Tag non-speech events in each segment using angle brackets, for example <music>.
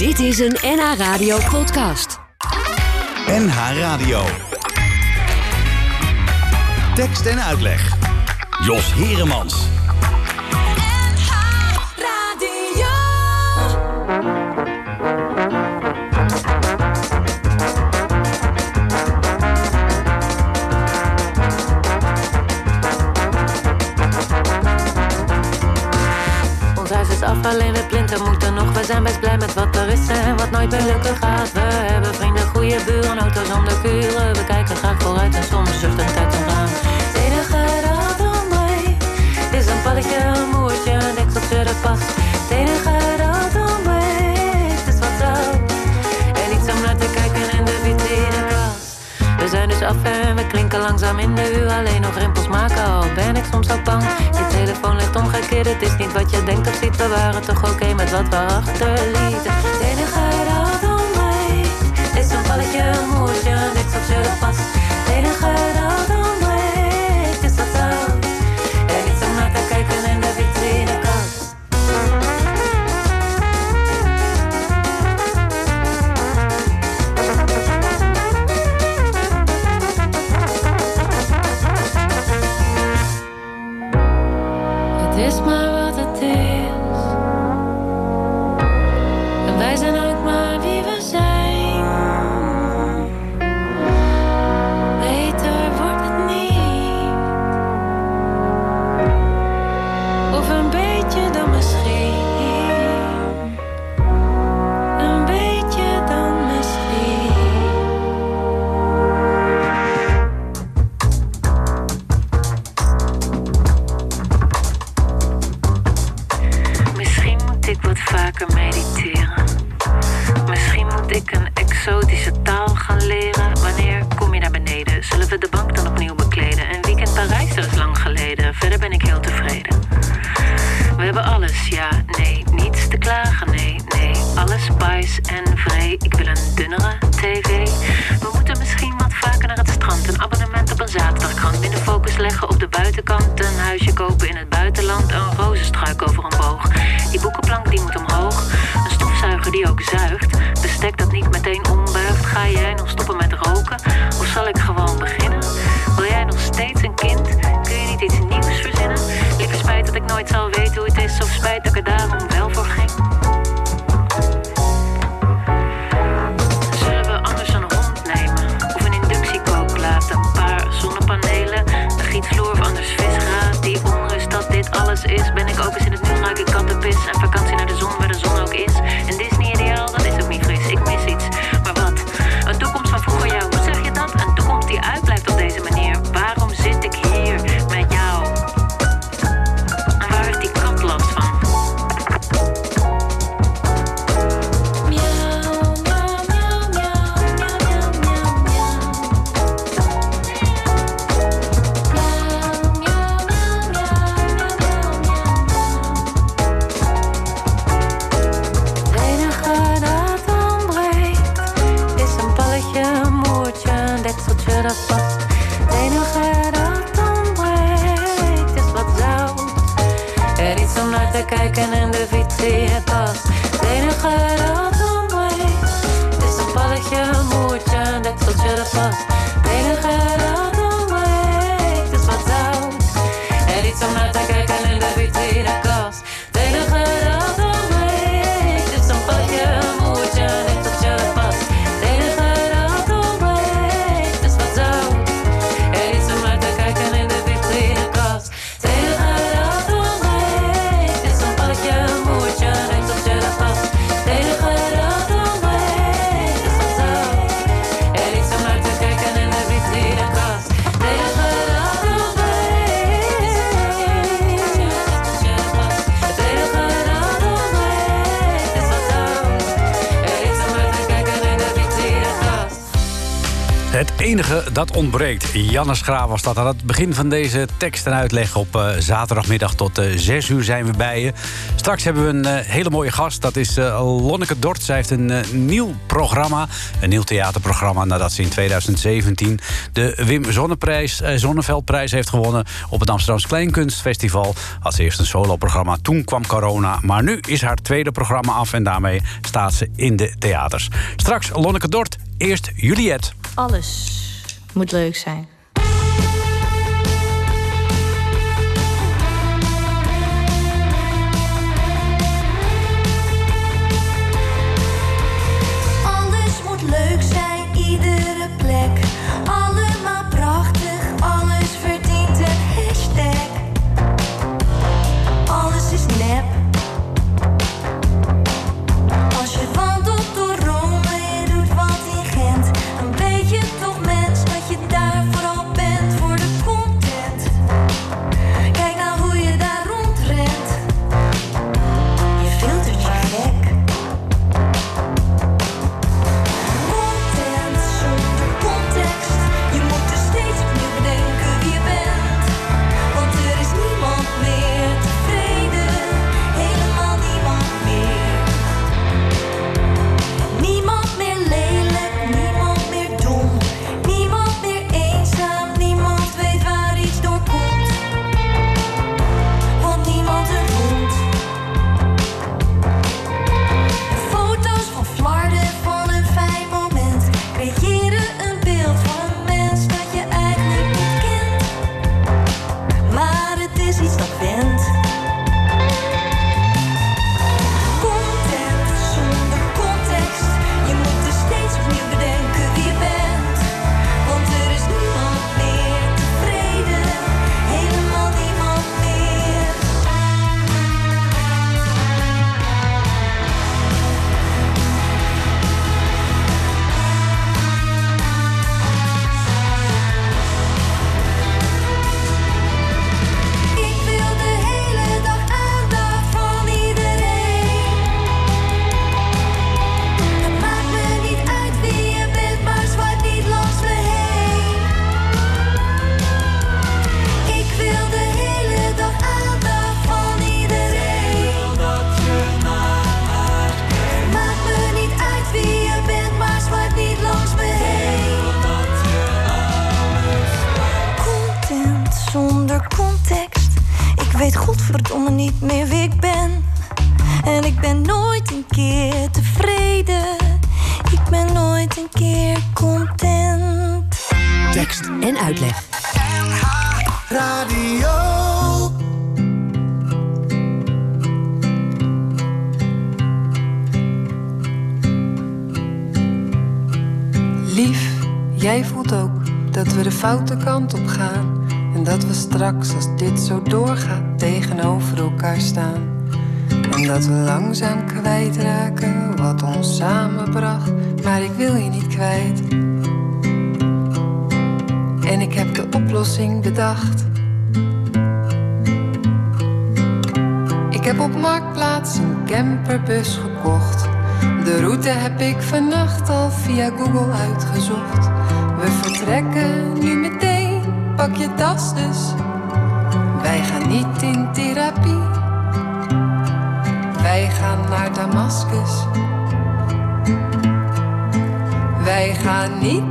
Dit is een NH Radio podcast. NH Radio. Tekst en uitleg. Jos Heremans. NH Radio. Ons huis is af, alleen het plinter moeten nog. We zijn best blij wat er is en wat nooit meer lukken gaat. We hebben vrienden, goede buren, auto's zonder kuren. We kijken graag vooruit en soms zucht een tijd omgaan. Enige dat om mij is een palletje, een moertje, een dekseltje dat past. Enige en we klinken langzaam in de u. Alleen nog rimpels maken, al ben ik soms zo bang. Je telefoon ligt omgekeerd, het is niet wat je denkt of ziet. We waren toch oké met wat we achterlieten. Het enige dat om mij is zo'n balletje moesje, niks op je vast. Het enige dat Dat ontbreekt. Janne Schra was dat aan het begin van deze tekst en uitleg. Op uh, zaterdagmiddag tot uh, 6 uur zijn we bij je. Straks hebben we een uh, hele mooie gast. Dat is Lonneke Dort. Zij heeft een nieuw programma. Een nieuw theaterprogramma nadat ze in 2017... de Wim Zonneprijs, Zonneveldprijs heeft gewonnen... op het Amsterdamse Kleinkunstfestival. Had ze eerst een soloprogramma. Toen kwam corona. Maar nu is haar tweede programma af... en daarmee staat ze in de theaters. Straks Lonneke Dort. Eerst Juliette. Alles moet leuk zijn.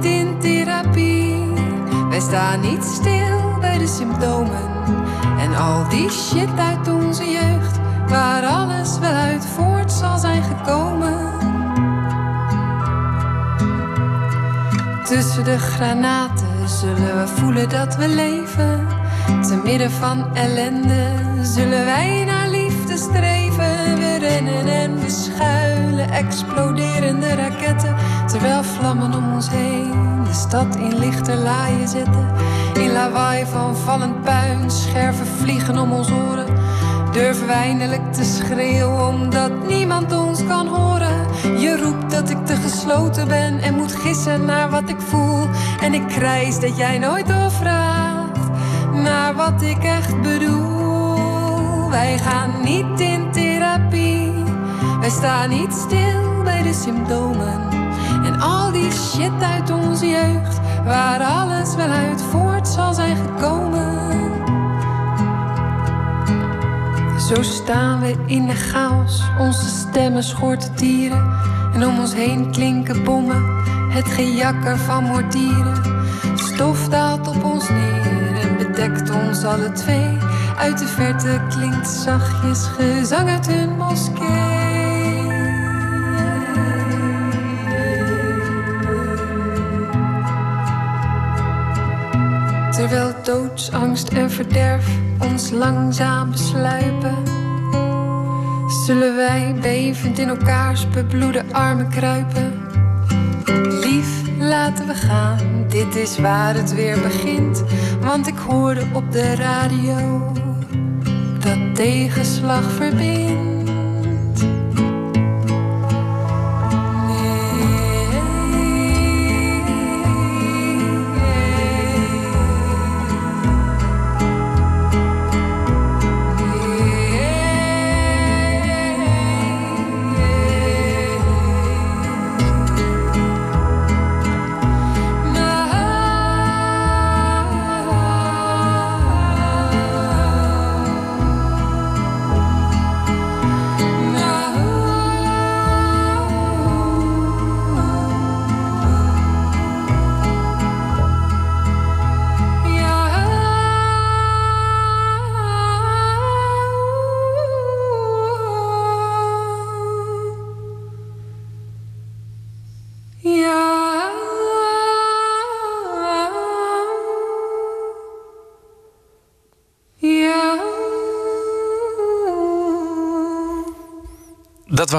In therapie. Wij staan niet stil bij de symptomen. En al die shit uit onze jeugd, waar alles wel uit voort zal zijn gekomen. Tussen de granaten zullen we voelen dat we leven. Te midden van ellende zullen wij naar liefde streven. We rennen en we schuilen, exploderende raketten. Terwijl vlammen om ons heen de stad in lichterlaaien zetten. In lawaai van vallend puin, scherven vliegen om ons oren. Durven wij eindelijk te schreeuwen omdat niemand ons kan horen. Je roept dat ik te gesloten ben en moet gissen naar wat ik voel. En ik krijs dat jij nooit doorvraagt naar wat ik echt bedoel. Wij gaan niet in therapie, wij staan niet stil bij de symptomen. Al die shit uit onze jeugd, waar alles wel uit voort zal zijn gekomen. Zo staan we in de chaos, onze stemmen schorten tieren. En om ons heen klinken bommen, het gejakker van mortieren. Stof daalt op ons neer en bedekt ons alle twee. Uit de verte klinkt zachtjes gezang uit hun moskee. Doodsangst en verderf ons langzaam besluipen, zullen wij bevend in elkaars bebloede armen kruipen. Lief, laten we gaan, dit is waar het weer begint. Want ik hoorde op de radio dat tegenslag verbindt.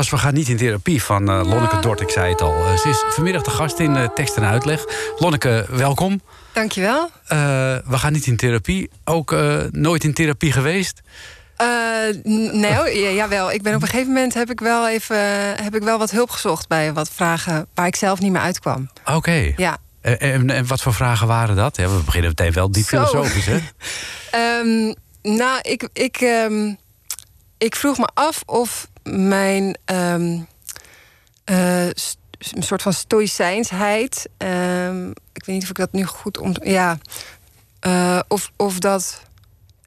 Was We gaan niet in therapie van eh, Lonneke Dort, ik zei het al. Eh, ze is vanmiddag de gast in eh, tekst en uitleg. Lonneke, welkom. Dankjewel. We gaan niet in therapie. Ook nooit in therapie geweest. Eh, n- nou, ja, jawel. Ik ben op een gegeven moment heb ik wel even heb ik wel wat hulp gezocht bij wat vragen waar ik zelf niet meer uitkwam. Oké. Ja. En, en, wat voor vragen waren dat? Ja, we beginnen meteen wel diep filosofisch, hè? <laughs> Ehm, nou, ik, ik, ehm, ik vroeg me af of mijn ehm, eh, een soort van stoïcijnsheid. ehm, ik weet niet of ik dat nu goed om. Ja. eh, of, of dat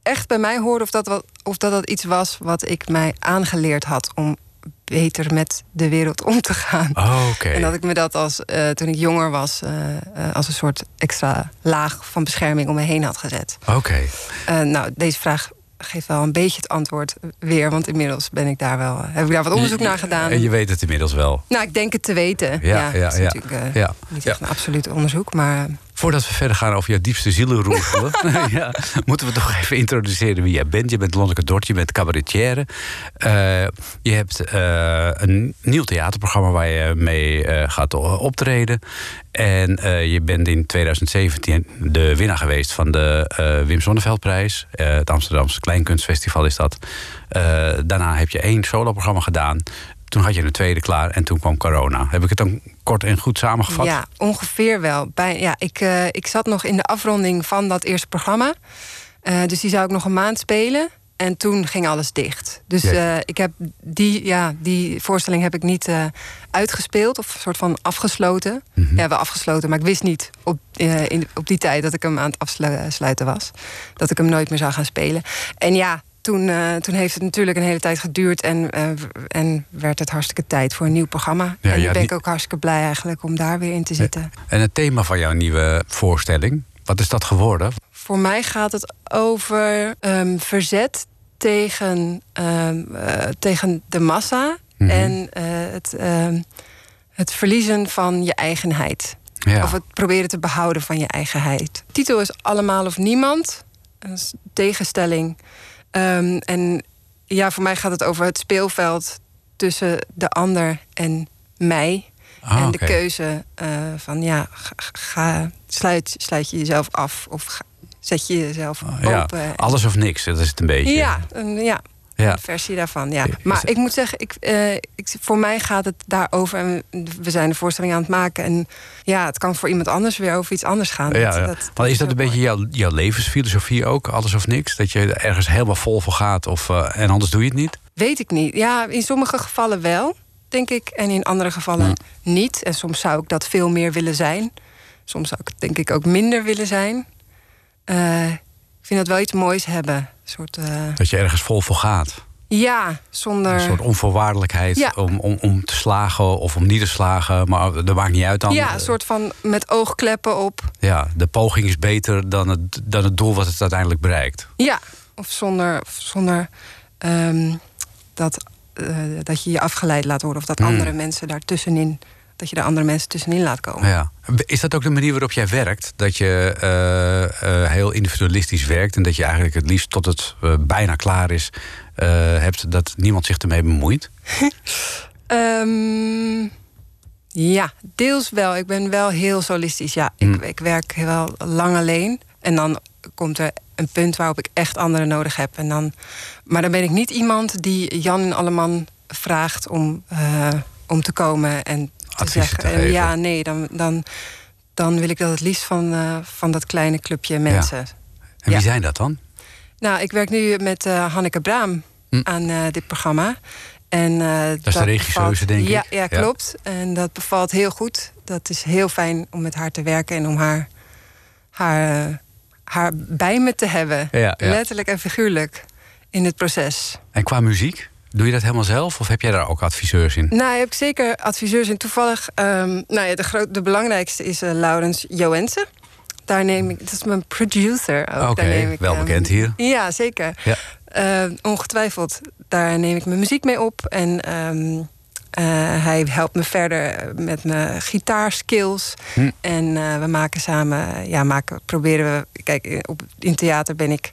echt bij mij hoorde, of dat, wat, of dat dat iets was wat ik mij aangeleerd had om beter met de wereld om te gaan. Oh, Oké. En dat ik me dat als, eh, toen ik jonger was, als een soort extra laag van bescherming om me heen had gezet. Oké. Nou, deze vraag geeft wel een beetje het antwoord weer. Want inmiddels ben ik daar wel, heb ik daar wat onderzoek naar gedaan. En je weet het inmiddels wel. Nou, ik denk het te weten. Ja, ja, dat is ja. natuurlijk eh, Ja. niet Ja. echt een absoluut onderzoek. Maar Voordat we verder gaan over jouw diepste zielenroerselen... <laughs> <laughs> ja, moeten we toch even introduceren wie jij bent. Je bent Lonneke Dort, je bent cabaretière. Eh, je hebt eh, een nieuw theaterprogramma waar je mee eh, gaat optreden. En je bent in 2017 de winnaar geweest van de Wim Sonneveldprijs. Eh, het Amsterdamse Kleinkunstfestival is dat. Daarna heb je één soloprogramma gedaan. Toen had je een tweede klaar en toen kwam corona. Heb ik het dan kort en goed samengevat? ja, ongeveer wel. Bij, ja, ik, eh, ik zat nog in de afronding van dat eerste programma. Eh, dus die zou ik nog een maand spelen. En toen ging alles dicht. Dus eh, ik heb die, ja, die voorstelling heb ik niet uitgespeeld of een soort van afgesloten. Mhm. Ja, wel afgesloten, maar ik wist niet op, in, op die tijd dat ik hem aan het afsluiten was. Dat ik hem nooit meer zou gaan spelen. En ja, toen, eh, toen heeft het natuurlijk een hele tijd geduurd en, eh, en werd het hartstikke tijd voor een nieuw programma. Ja, en had ben ik ook hartstikke blij eigenlijk om daar weer in te zitten. En het thema van jouw nieuwe voorstelling, wat is dat geworden? Voor mij gaat het over ehm, verzet tegen, ehm, eh, tegen de massa Mhm. en het, ehm, het verliezen van je eigenheid. Ja. Of het proberen te behouden van je eigenheid. De titel is Allemaal of Niemand. Dat is een tegenstelling. Ehm, en ja, voor mij gaat het over het speelveld tussen de ander en mij. Ah, en de keuze eh, van ja, ga, ga- sluit, sluit je jezelf af of ga- zet je jezelf Ah, Ja, open. En- alles of niks, dat is het een beetje. ja, ja, Ja. versie daarvan. Ja. Maar ik moet zeggen, ik, eh, ik, voor mij gaat het daarover. En we zijn de voorstelling aan het maken. En ja, het kan voor iemand anders weer over iets anders gaan. Ja, Dat- ja. dat- maar is dat een beetje jouw, jouw levensfilosofie ook, alles of niks? Dat je ergens helemaal vol voor gaat of, eh, en anders doe je het niet? Weet ik niet. Ja, in sommige gevallen wel. denk ik. En in andere gevallen niet. En soms zou ik dat veel meer willen zijn. Soms zou ik het denk ik ook minder willen zijn. Eh, ik vind dat wel iets moois hebben. Soort, eh, Dat je ergens vol voor gaat. ja, zonder... Een soort onvoorwaardelijkheid Ja. om, om, om te slagen of om niet te slagen. Maar dat maakt niet uit dan. ja, een soort van met oogkleppen op. Ja, de poging is beter dan het, dan het doel wat het uiteindelijk bereikt. Ja, of zonder, of zonder ehm, dat, eh, dat je je afgeleid laat worden. Of dat Hmm. andere mensen daartussenin... dat je de andere mensen tussenin laat komen. Ja. Is dat ook de manier waarop jij werkt? Dat je eh, eh, heel individualistisch werkt en dat je eigenlijk het liefst tot het eh, bijna klaar is hebt dat niemand zich ermee bemoeit? <laughs> Ehm, ja, deels wel. Ik ben wel heel solistisch. Ja, ik, ik werk wel lang alleen. En dan komt er een punt waarop ik echt anderen nodig heb. En dan, maar dan ben ik niet iemand die Jan en Alleman vraagt om, om te komen en te zeggen. te en ja, nee, dan, dan, dan wil ik dat het liefst van, eh, van dat kleine clubje mensen. En wie Ja. zijn dat dan? Nou, ik werk nu met eh, Hanneke Braam Hm. aan eh, dit programma. En, eh, de regisseuse, denk ik. ja, Ja, Ja. klopt. En dat bevalt heel goed. Dat is heel fijn om met haar te werken en om haar, haar, haar bij me te hebben. Letterlijk en figuurlijk in het proces. En qua muziek, doe je dat helemaal zelf of heb jij daar ook adviseurs in? Nou, heb ik zeker adviseurs in. Toevallig, ehm, nou ja, de, groot, de belangrijkste is eh, Laurens Joensen. Daar neem ik, dat is mijn producer ook. Oké, wel ehm, bekend hier. Ja, zeker. Ja. Eh, ongetwijfeld, daar neem ik mijn muziek mee op. En ehm, eh, hij helpt me verder met mijn gitaarskills. Hm. En eh, we maken samen, ja, maken, proberen we. Kijk, in- op, in theater ben ik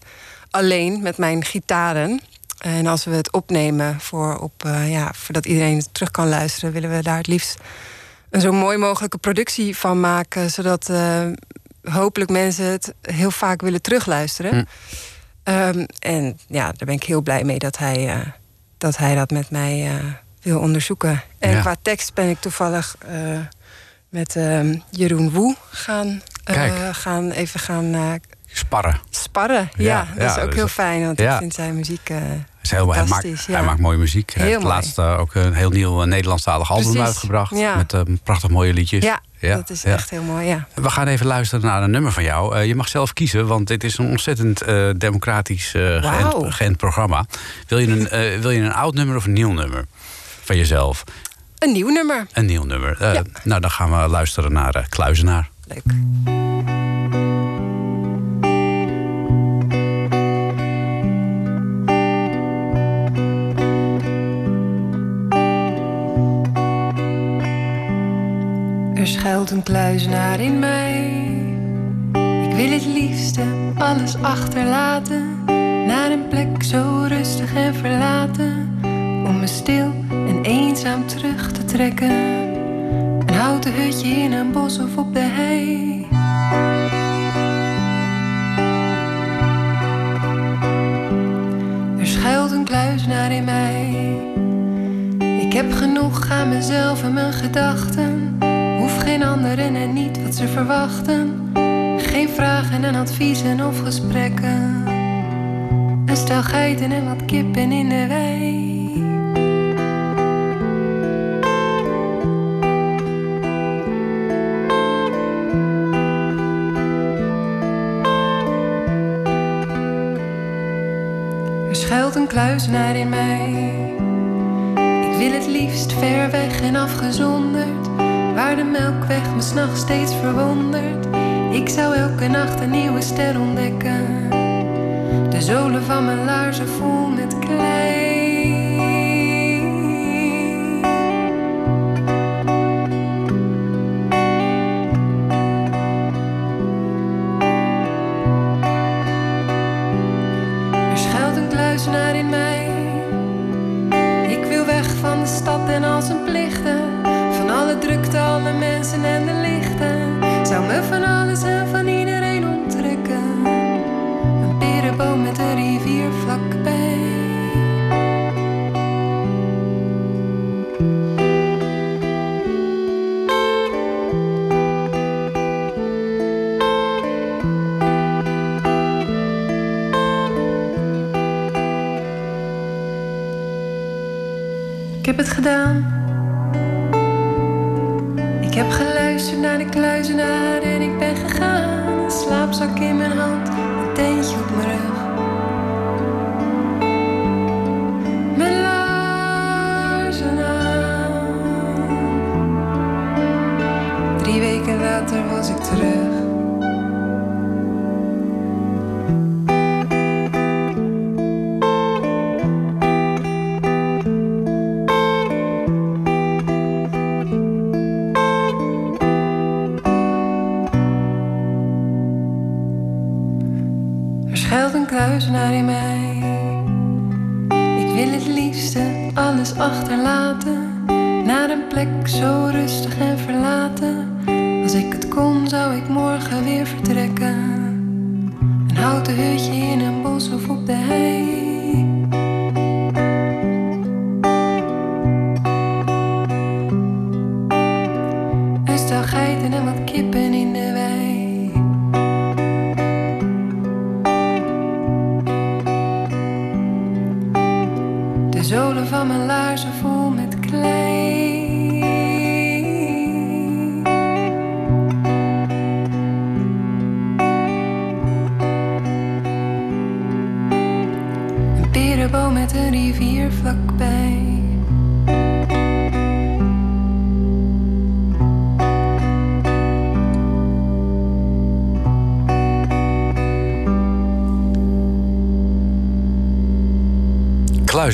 alleen met mijn gitaren. En als we het opnemen voor op, eh, ja, voordat iedereen het terug kan luisteren, willen we daar het liefst een zo mooi mogelijke productie van maken. Zodat eh, hopelijk mensen het heel vaak willen terugluisteren. Hm. Ehm, en ja, daar ben ik heel blij mee dat hij, eh, dat, hij dat met mij wil onderzoeken. En Ja. qua tekst ben ik toevallig met ehm, Jeroen Woe gaan, gaan even gaan Sparren. sparren. Ja, Ja, dat ja, is ook dus heel fijn, want ja. ik vind zijn muziek. eh, Is heel, hij, maakt, Fantastisch, hij maakt mooie muziek. Hij Heel heeft mooi. laatst eh, ook een heel nieuw eh, Nederlandstalig album Precies, uitgebracht. Met prachtig mooie liedjes. ja, Ja, dat is echt heel mooi. Ja. We gaan even luisteren naar een nummer van jou. Je mag zelf kiezen, want dit is een ontzettend democratisch geënt, geënt programma. Wil je, een, wil je een oud nummer of een nieuw nummer van jezelf? Een nieuw nummer. Een nieuw nummer. Nou, dan gaan we luisteren naar Kluizenaar. Leuk. Schuilt een kluizenaar in mij. Ik wil het liefste alles achterlaten. Naar een plek zo rustig en verlaten. Om me stil en eenzaam terug te trekken. Een houten hutje in een bos of op de hei. Er schuilt een kluizenaar in mij. Ik heb genoeg aan mezelf en mijn gedachten. Hoef geen anderen en niet wat ze verwachten. Geen vragen en adviezen of gesprekken. Een stel geiten en wat kippen in de wei. Er schuilt een kluizenaar in mij. Ik wil het liefst ver weg en afgezonderd. Waar de melkweg me s'nachts steeds verwondert. Ik zou elke nacht een nieuwe ster ontdekken. De zolen van mijn laarzen vol met klei. Kluizenaar in mij. Ik wil weg van de stad en al zijn plichten. Alle drukte, alle mensen en de lichten. Zou me van alles en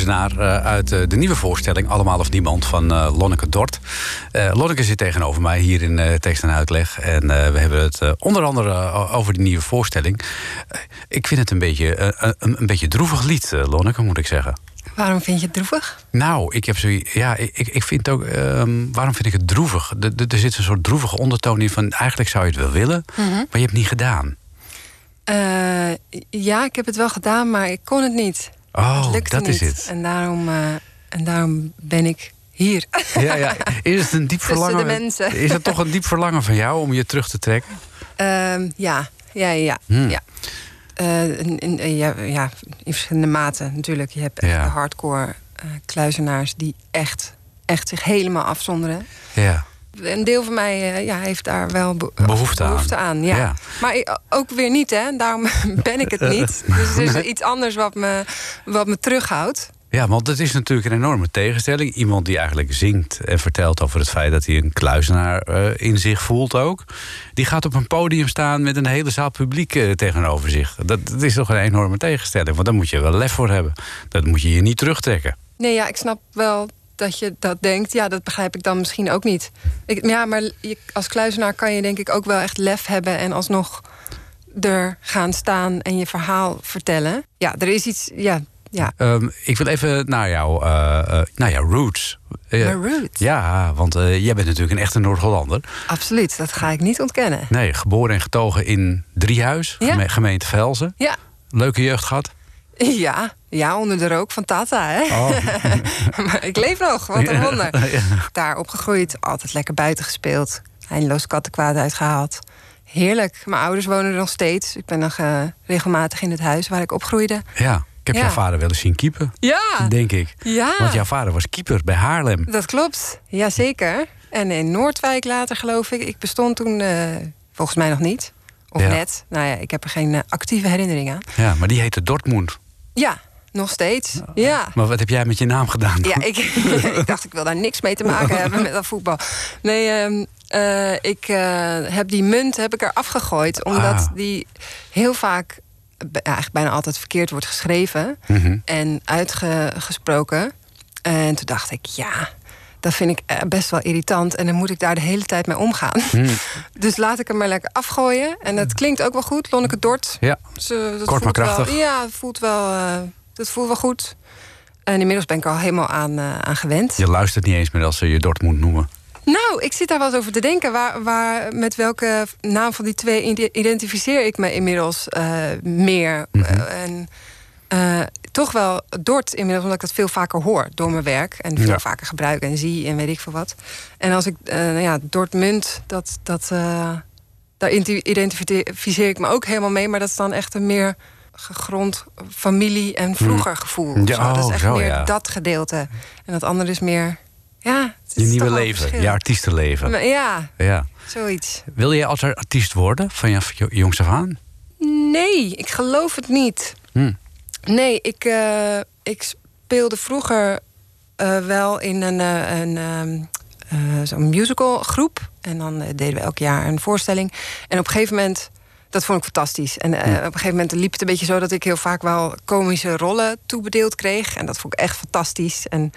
Eh, uit eh, de nieuwe voorstelling Allemaal of Niemand van eh, Lonneke Dort. Lonneke zit tegenover mij hier in tekst en uitleg. En we hebben het onder andere over die nieuwe voorstelling. Ik vind het een beetje een, een beetje droevig lied, Lonneke, moet ik zeggen. Waarom vind je het droevig? Nou, ik heb zo. Ja, ik, ik vind ook. ehm, waarom vind ik het droevig? Er- er- Er zit een soort droevige ondertoon in van. Eigenlijk zou je het wel willen, Mhm. maar je hebt het niet gedaan. Ja, ik heb het wel gedaan, maar ik kon het niet. Oh, lukte dat niet. is het. En daarom, eh, en daarom ben ik hier. Ja, ja. Is het een diep <laughs> verlangen? de mensen. Is het toch een diep verlangen van jou om je terug te trekken? Ehm, ja, ja, ja. Hmm. ja. Eh, in, in- ja, ja, in verschillende maten natuurlijk. Je hebt echt Ja. de hardcore eh, kluizenaars die echt, echt zich helemaal afzonderen. Ja. Een deel van mij eh, ja, heeft daar wel be- Behoefte aan. behoefte aan. ja. Ja. Maar ook weer niet, hè? Daarom <laughs> ben ik het niet. <laughs> Dus er is iets anders wat me, wat me terughoudt. Ja, want het is natuurlijk een enorme tegenstelling. Iemand die eigenlijk zingt en vertelt over het feit dat hij een kluizenaar eh, in zich voelt ook. Die gaat op een podium staan met een hele zaal publiek eh, tegenover zich. Dat, dat is toch een enorme tegenstelling. Want daar moet je wel lef voor hebben. Dat moet je je niet terugtrekken. Nee, ja, ik snap wel dat je dat denkt. Ja, dat begrijp ik dan misschien ook niet. Ik, ja, maar je, als kluizenaar kan je denk ik ook wel echt lef hebben... en alsnog er gaan staan en je verhaal vertellen. Ja, er is iets... Ja, ja. Ehm, ik wil even naar, jou, eh, eh, naar jouw roots. Eh, roots? Ja, want jij bent natuurlijk een echte Noord-Hollander. absoluut. Dat ga ik niet ontkennen. Nee, geboren en getogen in Driehuis, Ja. geme- gemeente Velzen. Ja, Leuke jeugd gehad. <laughs> ja, ja onder de rook van Tata, hè? Oh. <laughs> maar ik leef nog, wat een wonder. <laughs> Ja. Daar opgegroeid, altijd lekker buiten gespeeld. Eindeloos kattenkwaad uitgehaald. Heerlijk. Mijn ouders wonen er nog steeds. Ik ben nog eh, regelmatig in het huis waar ik opgroeide. Ja, ik heb Ja. jouw vader wel eens zien keeper, Ja, denk ik. ja. Want jouw vader was keeper bij Haarlem. Dat klopt, jazeker. En in Noordwijk later, geloof ik. Ik bestond toen eh, volgens mij nog niet. Of Ja. net. Nou ja, ik heb er geen eh, actieve herinnering aan. Ja, maar die heette Dortmund. Ja, nog steeds. Ja. Maar wat heb jij met je naam gedaan? Ja, ik, <laughs> ik dacht, ik wil daar niks mee te maken hebben met dat voetbal. Nee, ehm, eh, ik eh, heb die munt heb ik er afgegooid. Omdat Ah. die heel vaak, b- eigenlijk bijna altijd verkeerd wordt geschreven. Mhm. En uitgesproken. En toen dacht ik, ja, dat vind ik eh, best wel irritant. En dan moet ik daar de hele tijd mee omgaan. Hm. <laughs> Dus laat ik hem maar lekker afgooien. En dat klinkt ook wel goed. Lonneke Dort. Ja, dat Kort maar krachtig. Wel, ja, voelt wel, eh, dat voelt wel goed. En inmiddels ben ik er al helemaal aan, eh, aan gewend. je luistert niet eens meer als ze je Dortmund noemen. Nou, ik zit daar wel eens over te denken. Waar, waar, met welke naam van die twee ide- identificeer ik me inmiddels meer? Mhm. En toch wel Dort inmiddels, omdat ik dat veel vaker hoor door mijn werk. En veel Ja. vaker gebruik en zie en weet ik veel wat. En als ik, eh nou ja, Dortmund, dat, dat, eh, daar identificeer ik me ook helemaal mee. Maar dat is dan echt een meer gegrond familie- en vroeger gevoel. Ja, Zo, dat is oh, echt zo, meer ja. dat gedeelte. En dat andere is meer Ja, het Je nieuwe leven, je artiestenleven. Maar Ja, Ja. zoiets. Wil je als artiest worden van jongs af aan? Nee, ik geloof het niet. Hm. Nee, ik, eh, ik speelde vroeger eh, wel in een, eh, een ehm, eh, zo'n musicalgroep. En dan deden we elk jaar een voorstelling. En op een gegeven moment, dat vond ik fantastisch. En op een gegeven moment liep het een beetje zo dat ik heel vaak wel komische rollen toebedeeld kreeg. En dat vond ik echt fantastisch. En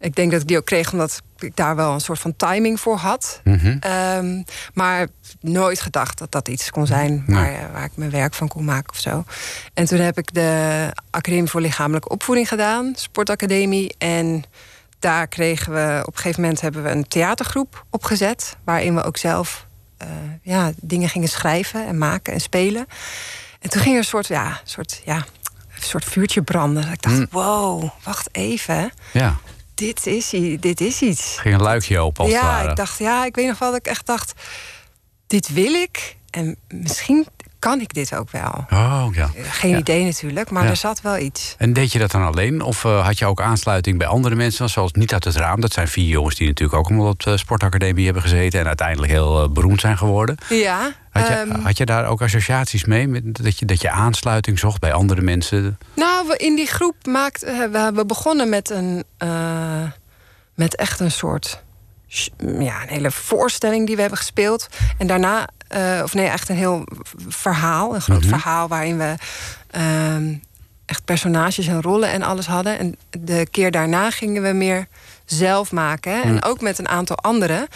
ik denk dat ik die ook kreeg omdat ik daar wel een soort van timing voor had. Mhm. Ehm, maar nooit gedacht dat dat iets kon zijn waar, eh, waar ik mijn werk van kon maken of zo. En toen heb ik de Academie voor Lichamelijke Opvoeding gedaan, Sportacademie. En daar kregen we op een gegeven moment hebben we een theatergroep opgezet, waarin we ook zelf eh, ja, dingen gingen schrijven en maken en spelen. En toen ging er een soort, ja, soort, ja, een soort vuurtje branden. Ik dacht, Mm. wow, wacht even. Ja, Dit is, dit is iets ging een luikje open als ja, ik dacht, ja, ik weet nog wel dat ik echt dacht, dit wil ik. En misschien kan ik dit ook wel. Oh, ja. Geen Ja. idee natuurlijk, maar Ja. er zat wel iets. En deed je dat dan alleen? Of eh, had je ook aansluiting bij andere mensen? Zoals Niet uit het raam. Dat zijn vier jongens die natuurlijk ook allemaal op de sportacademie hebben gezeten. En uiteindelijk heel eh, beroemd zijn geworden. Ja, Had je, ehm, had je daar ook associaties mee? Met, dat, je, dat je aansluiting zocht bij andere mensen? nou, we in die groep maakten we, we begonnen met een eh, met echt een soort ja, een hele voorstelling die we hebben gespeeld. En daarna, eh, of nee, echt een heel verhaal, een groot Mhm. verhaal waarin we ehm, echt personages en rollen en alles hadden. En de keer daarna gingen we meer zelf maken. En ook met een aantal anderen.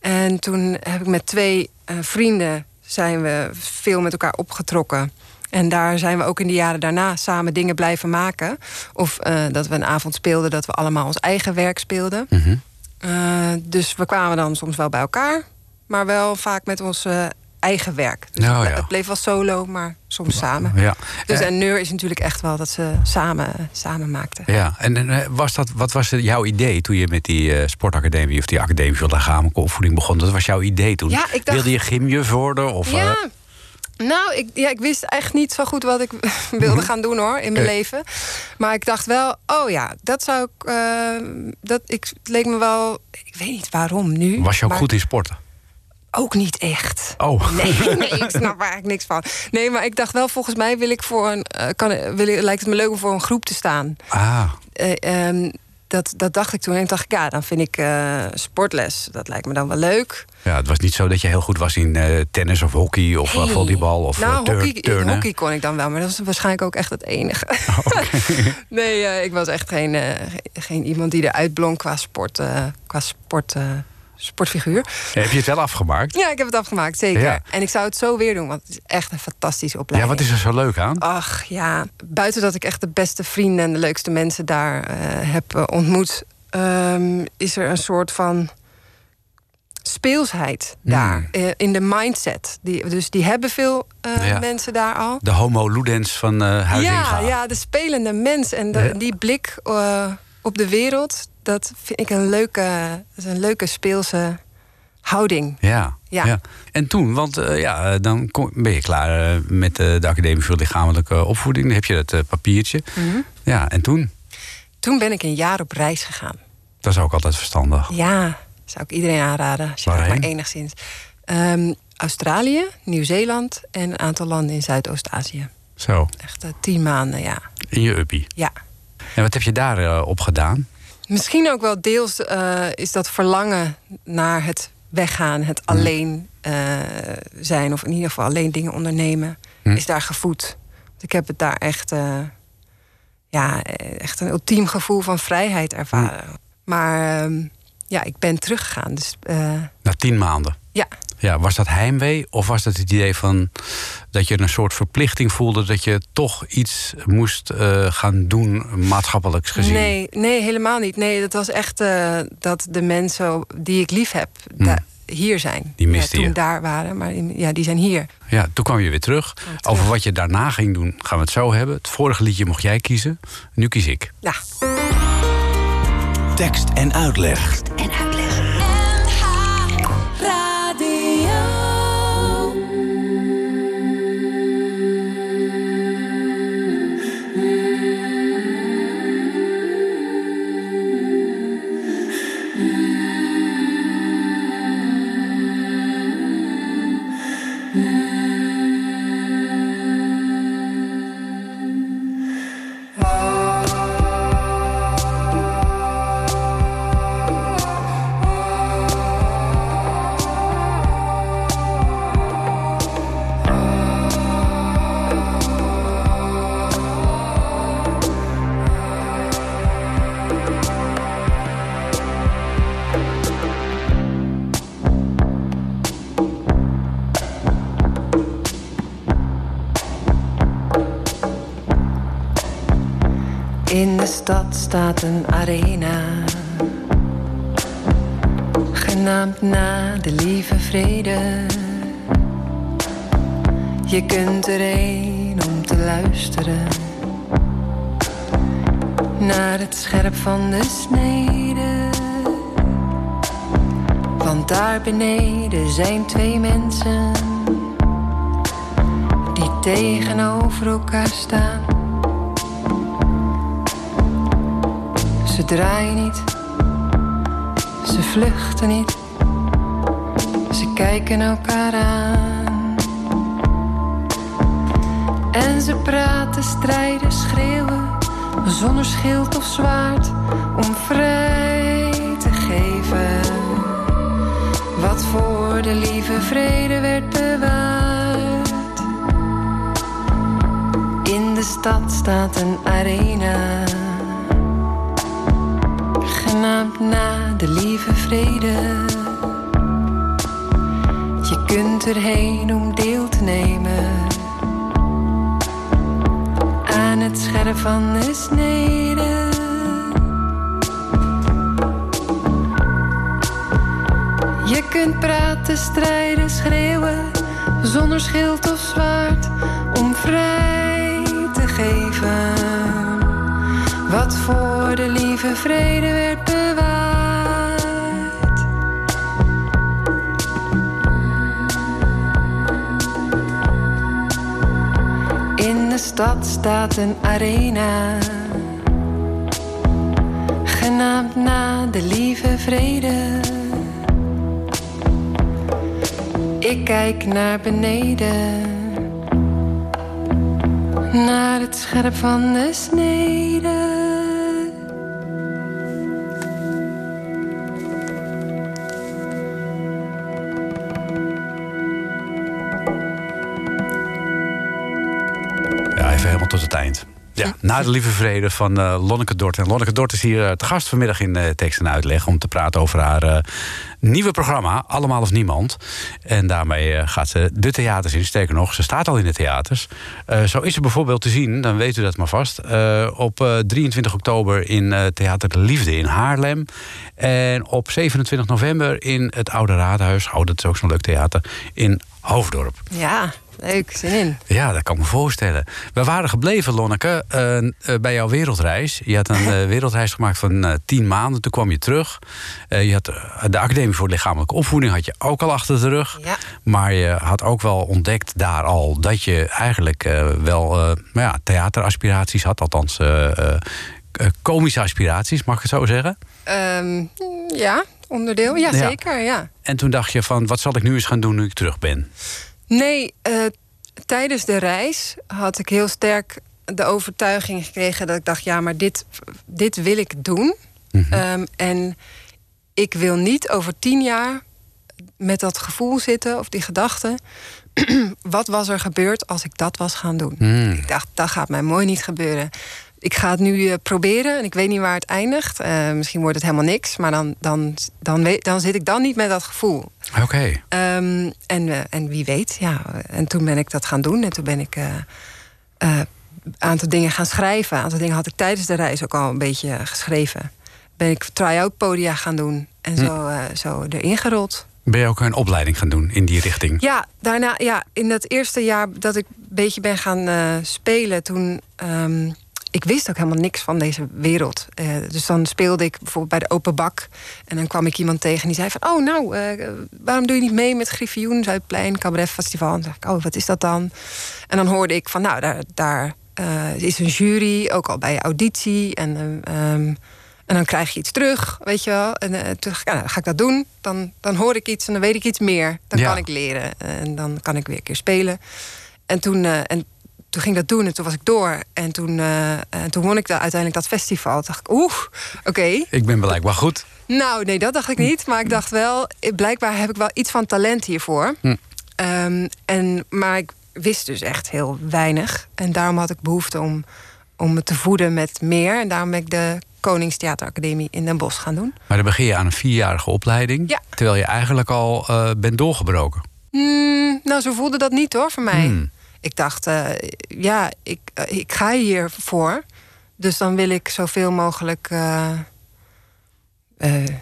En toen heb ik met twee eh, vrienden zijn we veel met elkaar opgetrokken. En daar zijn we ook in de jaren daarna samen dingen blijven maken. Of eh, dat we een avond speelden dat we allemaal ons eigen werk speelden. Mhm. Eh, dus we kwamen dan soms wel bij elkaar, maar wel vaak met ons eh, eigen werk. Dus het, ja. het bleef wel solo, maar soms samen. Ja. Dus Eh, en Neur is natuurlijk echt wel dat ze samen, samen maakten. Ja, en was dat, wat was het jouw idee toen je met die sportacademie of die academie voor lichamelijke opvoeding begon? Dat was jouw idee toen? Ja, ik dacht- Wilde je gymjuf worden? Of, Ja. Nou, ik, ja, ik wist echt niet zo goed wat ik <laughs> wilde gaan doen hoor in mijn leven. Maar ik dacht wel, oh ja, dat zou ik. eh, dat, ik, het leek me wel. Ik weet niet waarom nu. was je ook maar goed in sporten? Ook niet echt. Oh. Nee, nee, ik snap er eigenlijk niks van. Nee, maar ik dacht wel, volgens mij wil ik voor een. eh, kan, wil lijkt het me leuk om voor een groep te staan. Ah, Eh, ehm, dat, dat dacht ik toen. En ik dacht, ja, dan vind ik sportles. Dat lijkt me dan wel leuk. Ja, het was niet zo dat je heel goed was in eh, tennis of hockey of eh, Nee. volleybal of nou, eh, tur- hockey, turnen. hockey kon ik dan wel, maar dat was waarschijnlijk ook echt het enige. <laughs> nee, eh, ik was echt geen, ge- geen iemand die eruit blonk qua sport, qua sport, sportfiguur. Heb je het wel afgemaakt? Ja, ik heb het afgemaakt, zeker. Ja. En ik zou het zo weer doen, want het is echt een fantastische Ja, opleiding. wat is er zo leuk aan? Ach ja, buiten dat ik echt de beste vrienden en de leukste mensen daar heb ontmoet, ehm, is er een soort van speelsheid daar. eh, in de mindset. Die, dus die hebben veel eh, Ja. mensen daar al. De homo ludens van Huizinga. Ja, ja, de spelende mens en de- Ja. die blik op de wereld, dat vind ik een leuke, is een leuke speelse houding. Ja, Ja. ja. En toen, want ja, dan kom- ben je klaar met de Academie voor Lichamelijke Opvoeding. Dan heb je dat papiertje. Mhm. Ja, en toen? Toen ben ik een jaar op reis gegaan. Dat is ook altijd verstandig. Ja, zou ik iedereen aanraden. Als je maar enigszins. Ehm, Australië, Nieuw-Zeeland en een aantal landen in Zuidoost-Azië. Zo, Echt eh, tien maanden, ja. in je uppie. ja. En wat heb je daar eh, op gedaan? Misschien ook wel deels eh, is dat verlangen naar het weggaan, het alleen zijn, of in ieder geval alleen dingen ondernemen, Hm. is daar gevoed. Want ik heb het daar echt, ja, echt een ultiem gevoel van vrijheid ervaren. Maar ehm, ja, ik ben teruggegaan. Dus eh, Na tien maanden. ja, Ja, was dat heimwee of was dat het idee van dat je een soort verplichting voelde dat je toch iets moest eh, gaan doen, maatschappelijks gezien? Nee, nee, helemaal niet. Nee, dat was echt eh, dat de mensen die ik lief heb da- hier zijn. Hmm. Die miste ja, toen je. daar waren, maar in- ja, die zijn hier. Ja, toen kwam je weer terug. terug. Over wat je daarna ging doen, gaan we het zo hebben. Het vorige liedje mocht jij kiezen. Nu kies ik. Ja. Tekst en uitleg. En uitleg. Staat een arena. Genaamd na de lieve vrede. Je kunt erheen om te luisteren. Naar het scherp van de snede. Want daar beneden zijn twee mensen. Die tegenover elkaar staan. Ze draaien niet. Ze vluchten niet. Ze kijken elkaar aan. En ze praten, strijden, schreeuwen. Zonder schild of zwaard. Om vrij te geven. Wat voor de lieve vrede werd bewaard. In de stad staat een arena. Na de lieve vrede. Je kunt erheen om deel te nemen. Aan het scherp van de snede. Je kunt praten, strijden, schreeuwen. Zonder schild of zwaard. Om vrij te geven. Wat voor de lieve vrede werd stad staat een arena. Genaamd na de lieve vrede. Ik kijk naar beneden. Naar het scherp van de snede. Ja, na de lieve vrede van eh, Lonneke Dort. En Lonneke Dort is hier eh, te gast vanmiddag in eh, Tekst en Uitleg... om te praten over haar nieuwe programma, Allemaal of Niemand. En daarmee gaat ze de theaters in. Sterker nog, ze staat al in de theaters. Zo is ze bijvoorbeeld te zien, dan weet u dat maar vast... op eh, 23 oktober in Theater de Liefde in Haarlem. En op 27 november in het Oude Raadhuis... oh, dat is ook zo'n leuk theater, in Hoofddorp. Ja, leuk, zin in. Ja, dat kan ik me voorstellen. We waren gebleven, Lonneke, eh, eh, bij jouw wereldreis. Je had een <laughs> eh, wereldreis gemaakt van tien maanden. Toen kwam je terug. Je had de Academie voor Lichamelijke Opvoeding had je ook al achter de rug. Ja. Maar je had ook wel ontdekt daar al dat je eigenlijk wel eh, nou ja, theateraspiraties had. Althans, komische aspiraties, mag ik het zo zeggen. Ehm, ja, onderdeel. Ja, Ja. zeker. Ja. En toen dacht je van, wat zal ik nu eens gaan doen nu ik terug ben? Nee, eh, tijdens de reis had ik heel sterk de overtuiging gekregen dat ik dacht: ja, maar dit, dit wil ik doen. Ehm, en ik wil niet over tien jaar met dat gevoel zitten of die gedachte. <clears throat> wat was er gebeurd als ik dat was gaan doen? Hmm. Ik dacht, dat gaat mij mooi niet gebeuren. Ik ga het nu eh, proberen en ik weet niet waar het eindigt. Eh, misschien wordt het helemaal niks, maar dan, dan, dan, weet, dan zit ik dan niet met dat gevoel. Oké. Ehm, en, en wie weet, ja. En toen ben ik dat gaan doen. En toen ben ik eh, eh, een aantal dingen gaan schrijven. Een aantal dingen had ik tijdens de reis ook al een beetje geschreven. Ben ik try-out podia gaan doen. En zo, eh, zo erin gerold. Ben je ook een opleiding gaan doen in die richting? Ja, daarna, ja, in dat eerste jaar dat ik een beetje ben gaan spelen, toen. ehm, ik wist ook helemaal niks van deze wereld. Eh, dus dan speelde ik bijvoorbeeld bij de Open Bak. En dan kwam ik iemand tegen die zei van... oh, nou, eh, waarom doe je niet mee met Griffioen, Zuidplein, Cabaret Festival? En dan dacht ik, oh, wat is dat dan? En dan hoorde ik van, nou, daar, daar eh, is een jury, ook al bij auditie. En, eh, ehm, en dan krijg je iets terug, weet je wel. En toen dacht ik, ga ik dat doen. Dan, dan hoor ik iets en dan weet ik iets meer. Dan Ja. kan ik leren. En dan kan ik weer een keer spelen. En toen, en toen ging ik dat doen en toen was ik door. En toen, en toen won ik uiteindelijk dat festival. Toen dacht ik, oeh, oké. Ik ben blijkbaar goed. Nou, nee, dat dacht ik niet. Maar ik dacht wel, eh, blijkbaar heb ik wel iets van talent hiervoor. Hm. Ehm, en, maar ik wist dus echt heel weinig. En daarom had ik behoefte om, om me te voeden met meer. En daarom ben ik de Koningstheateracademie in Den Bosch gaan doen. Maar dan begin je aan een vierjarige opleiding. Ja. Terwijl je eigenlijk al bent doorgebroken. Hmm, nou, zo voelde dat niet hoor voor mij. Hmm. Ik dacht, eh, ja, ik, eh, ik ga hiervoor. Dus dan wil ik zoveel mogelijk eh,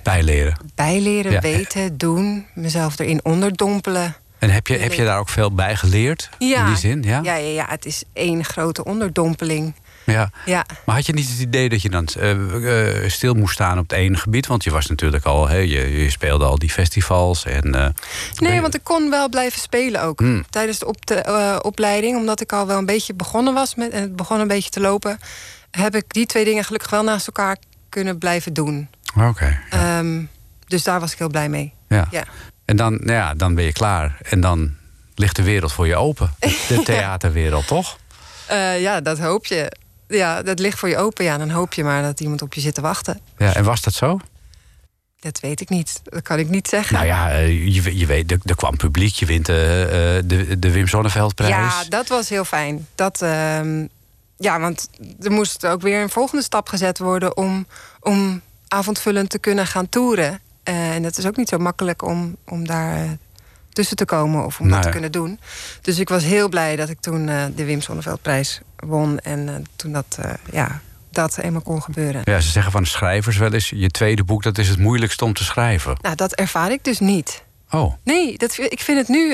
Bijleren. bijleren, Ja. weten, doen. Mezelf erin onderdompelen. En heb je, heb je daar ook veel bij geleerd? Ja. In die zin, ja? Ja, ja, ja, het is één grote onderdompeling. Ja. Ja. Maar had je niet het idee dat je dan eh, eh, stil moest staan op het ene gebied? Want je was natuurlijk al, hè, je, je speelde al die festivals. En, eh, Nee, want ik kon wel blijven spelen ook. Hmm. Tijdens de op de, opleiding, omdat ik al wel een beetje begonnen was met, en het begon een beetje te lopen, heb ik die twee dingen gelukkig wel naast elkaar kunnen blijven doen. Oké. Ehm, dus daar was ik heel blij mee. Ja. Ja. En dan, nou ja, dan ben je klaar. En dan ligt de wereld voor je open. De, <laughs> theaterwereld, toch? Ja, dat hoop je. Ja, dat ligt voor je open. Ja, dan hoop je maar dat iemand op je zit te wachten. Ja, en was dat zo? Dat weet ik niet. Dat kan ik niet zeggen. Nou ja, eh, je, je weet, er, er kwam publiek. Je wint eh, eh, de, de Wim Zonneveldprijs. Ja, dat was heel fijn. Dat, ehm, ja, want er moest ook weer een volgende stap gezet worden om, om avondvullend te kunnen gaan toeren. En dat is ook niet zo makkelijk om, om daar tussen te komen of om dat te kunnen doen. Dus ik was heel blij dat ik toen eh, de Wim Sonneveldprijs won. En eh, toen dat, eh, ja, dat eenmaal kon gebeuren. Ja, ze zeggen van schrijvers wel eens... je tweede boek, dat is het moeilijkste om te schrijven. Nou, dat ervaar ik dus niet. Oh, Nee, dat, ik vind het nu.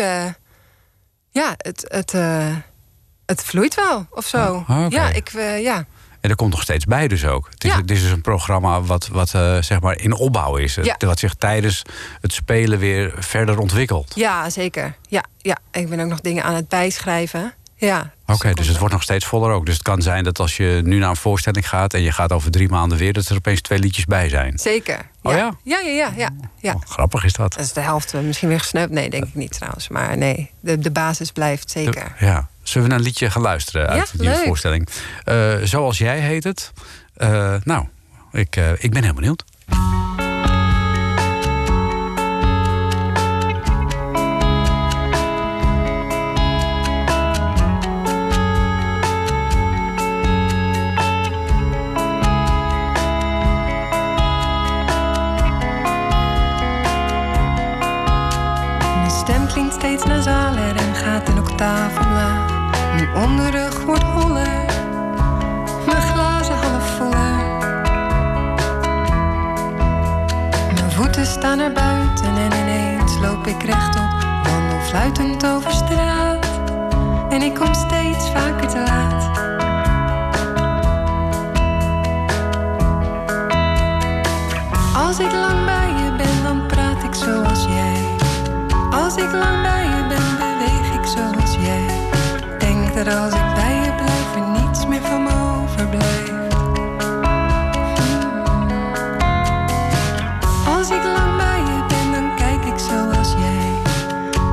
ja, het, het, het vloeit wel of zo. Oh. Ja, ik, ja. En er komt nog steeds bij dus ook. Het is, Ja. het is dus een programma wat, wat eh, zeg maar in opbouw is. Ja. Wat zich tijdens het spelen weer verder ontwikkelt. ja, zeker. Ja, ja, ik ben ook nog dingen aan het bijschrijven. Ja, Oké, er dus het wordt nog steeds voller ook. Dus het kan zijn dat als je nu naar een voorstelling gaat... en je gaat over drie maanden weer... dat er opeens twee liedjes bij zijn. Zeker. Oh ja? Ja, ja, ja, ja. ja. Oh, grappig is dat. Dat is de helft eh, misschien weer gesneupt. Nee, denk ik niet trouwens. Maar nee, de, de basis blijft zeker. Ja. Zullen we naar een liedje gaan luisteren uit Ja, de nieuwe leuk. voorstelling? Eh, Zoals jij heet het. Eh, nou, ik, eh, ik ben heel benieuwd. Mijn stem klinkt steeds nasaler en gaat een octaaf omlaag. Mijn onderrug wordt holler, mijn glazen half voller. Mijn voeten staan naar buiten en ineens loop ik rechtop. Wandel fluitend over straat en ik kom steeds vaker te laat. Als ik lang bij je ben, dan praat ik zoals jij. Als ik lang bij je ben, beweeg ik. Denk als ik bij je blijf, niets meer van me overblijft. Als ik lang bij je ben, dan kijk ik zoals jij.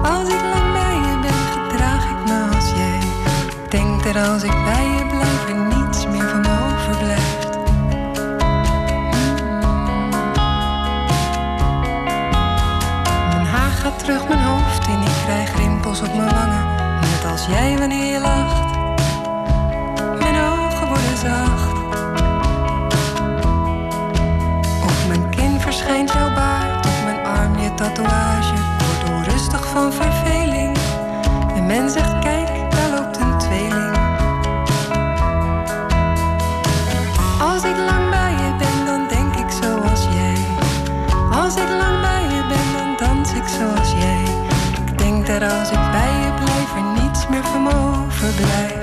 Als ik lang bij je ben, gedraag ik me als jij. Denk dat als ik bij je als jij wanneer je lacht. Mijn ogen worden zacht. Op mijn kin verschijnt jouw baard, op mijn arm je tatoeage. Ik word onrustig van verveling. De men zegt, the.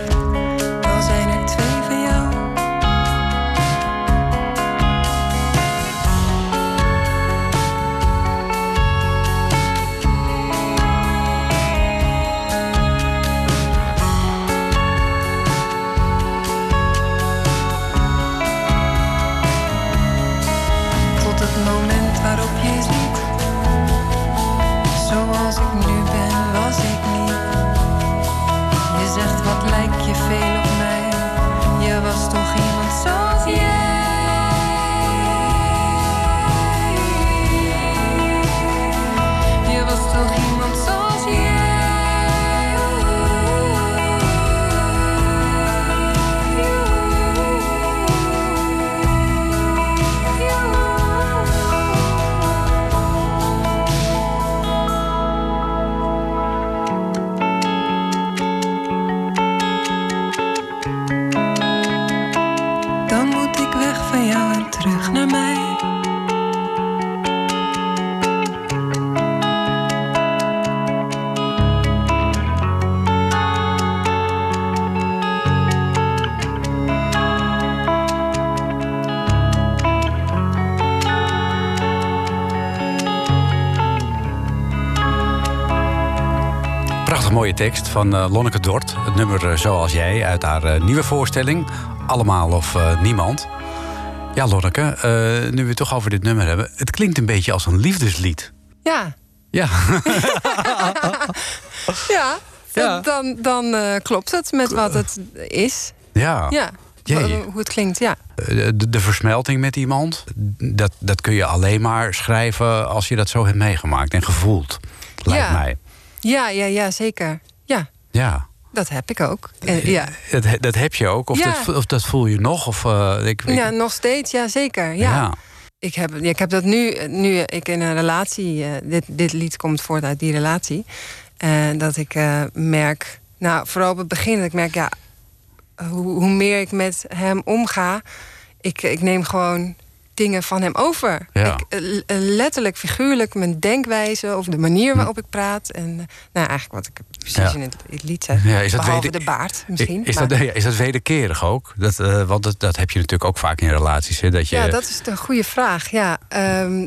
Tekst van eh, Lonneke Dort. Het nummer eh, Zoals Jij uit haar eh, nieuwe voorstelling. Allemaal of Niemand. Ja, Lonneke, nu we het toch over dit nummer hebben. Het klinkt een beetje als een liefdeslied. Ja, Ja, <laughs> ja. Ja. Dan, dan klopt het met wat het is. ja. Ja, Jee. hoe het klinkt, ja. De, de versmelting met iemand, dat, dat kun je alleen maar schrijven als je dat zo hebt meegemaakt en gevoeld. Lijkt Ja. mij. Ja, ja, ja, zeker. Ja, dat heb ik ook. En, ja. Dat, dat heb je ook, of, Ja. dat, of dat voel je nog? Of, eh, ik, ik- ja, nog steeds, ja, zeker. Ja. ja. Ik, heb, ik heb dat nu, nu ik in een relatie... eh, dit, dit lied komt voort uit die relatie. En dat ik eh, merk... Nou, vooral op het begin dat ik merk... Ja, hoe, hoe meer ik met hem omga... Ik, ik neem gewoon dingen van hem over. Ja. Ik, eh, eh, letterlijk, figuurlijk, mijn denkwijze... of de manier waarop ik praat. En eh, nou, eigenlijk wat ik precies Ja. in het, lied zeg. Ja, is dat Behalve de baard misschien. Is maar- dat, is dat wederkerig ook? Dat, want dat, dat heb je natuurlijk ook vaak in relaties. Hè, dat je, Ja, dat is een goede vraag. Ja, ehm,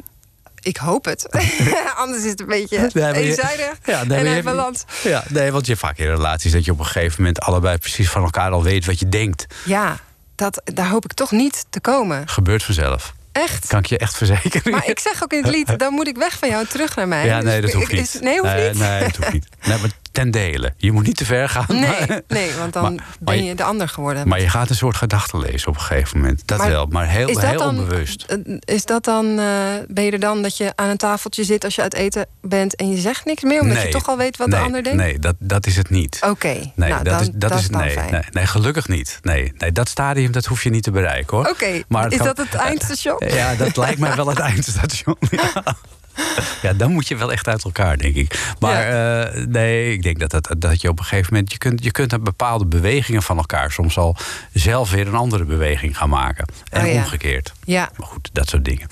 ik hoop het. <laughs> Anders is het een beetje Nee, eenzijdig Ja, nee, en uit balans. Ja, nee, want je hebt vaak in relaties dat je op een gegeven moment allebei precies van elkaar al weet wat je denkt. Ja, dat, daar hoop ik toch niet te komen. Gebeurt vanzelf. Echt. Kan ik je echt verzekeren. Maar ik zeg ook in het lied, <laughs> dan moet ik weg van jou terug naar mij. ja, nee, Dus dat hoeft niet. is- nee, hoeft nee, niet? Nee, dat hoeft niet. Nee, maar ten dele. Je moet niet te ver gaan. Nee, maar- nee, want dan Maar- ben je- je de ander geworden. Maar je gaat een soort gedachten lezen op een gegeven moment. Dat Maar wel, maar heel, is dat heel dan- onbewust. Eh, Is dat dan, eh, ben je er dan dat je aan een tafeltje zit als je uit eten bent en je zegt niks meer, omdat je toch al weet wat nee, de ander denkt? Nee, dat, dat is het niet. Oké, Nee, nou, dat dan, is, dat is Nee, nee, nee, gelukkig niet. Nee, nee, dat stadium dat hoef je niet te bereiken hoor. Oké, is kan- dat het eindstation? Ja, dat lijkt mij wel het eindstation. Ja. <laughs> <laughs> Ja, dan moet je wel echt uit elkaar, denk ik. Maar eh, nee, ik denk dat, dat, dat je op een gegeven moment... Je kunt, je kunt bepaalde bewegingen van elkaar soms al zelf weer een andere beweging gaan maken. En Oh ja. omgekeerd. Ja. Maar goed, dat soort dingen.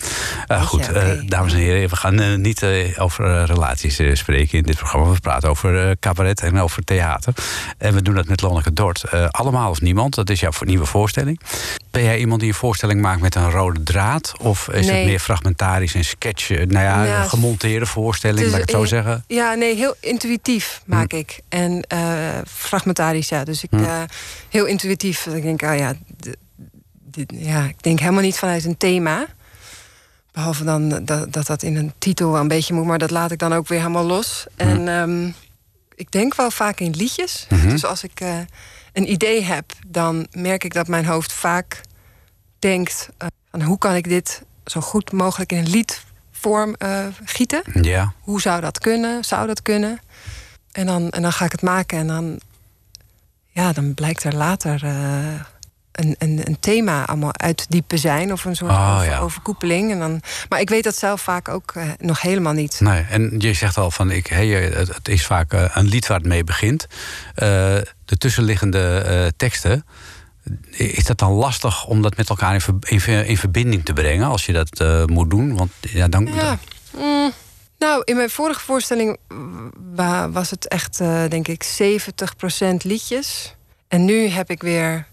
Eh, goed, je, eh, dames en heren, we gaan niet over relaties spreken in dit programma. We praten over cabaret en over theater. En we doen dat met Lonneke Dort. Allemaal of niemand, dat is jouw nieuwe voorstelling. Ben jij iemand die een voorstelling maakt met een rode draad? Of is het meer fragmentarisch en sketch? eh, Nou ja, Ja, een gemonteerde voorstelling, Dus, laat ik het zo zeggen. Ja, nee, heel intuïtief maak ik. En eh, fragmentarisch, ja. Dus ik, Hm. eh, heel intuïtief. Ik denk, oh ja, dit, ja, ik denk helemaal niet vanuit een thema. Behalve dan dat, dat dat in een titel wel een beetje moet, maar dat laat ik dan ook weer helemaal los. En ehm, ik denk wel vaak in liedjes. Mhm. Dus als ik een idee heb, dan merk ik dat mijn hoofd vaak denkt: eh, van hoe kan ik dit zo goed mogelijk in een liedvorm eh, gieten? Ja, Hoe zou dat kunnen? Zou dat kunnen? En dan, en dan ga ik het maken en dan, ja, dan blijkt er later eh, een, een, een thema allemaal uit te diepen zijn. Of een soort Oh, over- ja. overkoepeling. En dan, maar ik weet dat zelf vaak ook nog helemaal niet. nee. En je zegt al van, ik, hey, het, het is vaak een lied waar het mee begint. De tussenliggende teksten... Is dat dan lastig om dat met elkaar in, ver- in, ver- in verbinding te brengen als je dat eh, moet doen? Want ja, dan, Ja. Mm, nou, in mijn vorige voorstelling wa- was het echt, eh, denk ik, 70% liedjes. En nu heb ik weer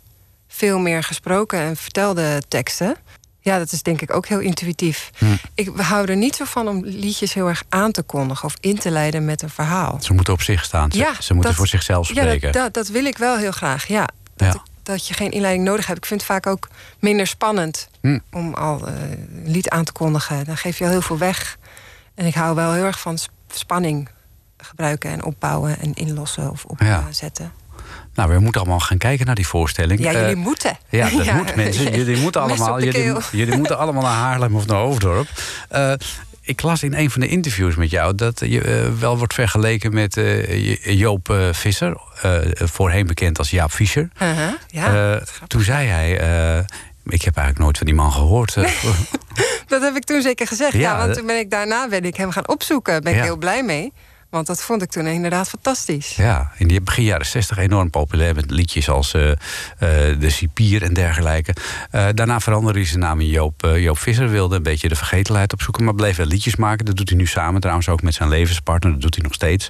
veel meer gesproken en vertelde teksten. Ja, dat is denk ik ook heel intuïtief. Hm. Ik hou er niet zo van om liedjes heel erg aan te kondigen of in te leiden met een verhaal. Ze moeten op zich staan. Ze, Ja, ze moeten dat- voor zichzelf Ja, spreken. dat, dat, dat wil ik wel heel graag. Ja, Ja. Dat je geen inleiding nodig hebt. Ik vind het vaak ook minder spannend Hm. om al eh, een lied aan te kondigen. Dan geef je al heel veel weg. En ik hou wel heel erg van sp- spanning gebruiken en opbouwen en inlossen of Ja. opzetten. Nou, we moeten allemaal gaan kijken naar die voorstelling. Ja, Eh, jullie moeten. Ja, <laughs> dat moet mensen. Jullie moeten allemaal. Jullie, jullie moeten allemaal naar Haarlem of naar Hoofddorp. Eh, ik las in een van de interviews met jou dat je eh, wel wordt vergeleken met eh, Joop eh, Visser, voorheen bekend als Jaap Fischer. Uh-huh, ja, toen zei hij. ik heb eigenlijk nooit van die man gehoord. eh, <laughs> dat heb ik toen zeker gezegd. Ja, Ja, want dat- toen ben ik daarna ben ik hem gaan opzoeken. Ben ik Ja. heel blij mee. Want dat vond ik toen inderdaad fantastisch. ja, in die begin jaren 60 enorm populair met liedjes als eh, eh, De Cipier en dergelijke. Eh, daarna veranderde hij zijn naam in Joop, Joop Visser. Wilde een beetje de vergetelheid opzoeken, maar bleef wel liedjes maken. Dat doet hij nu samen trouwens ook met zijn levenspartner. Dat doet hij nog steeds.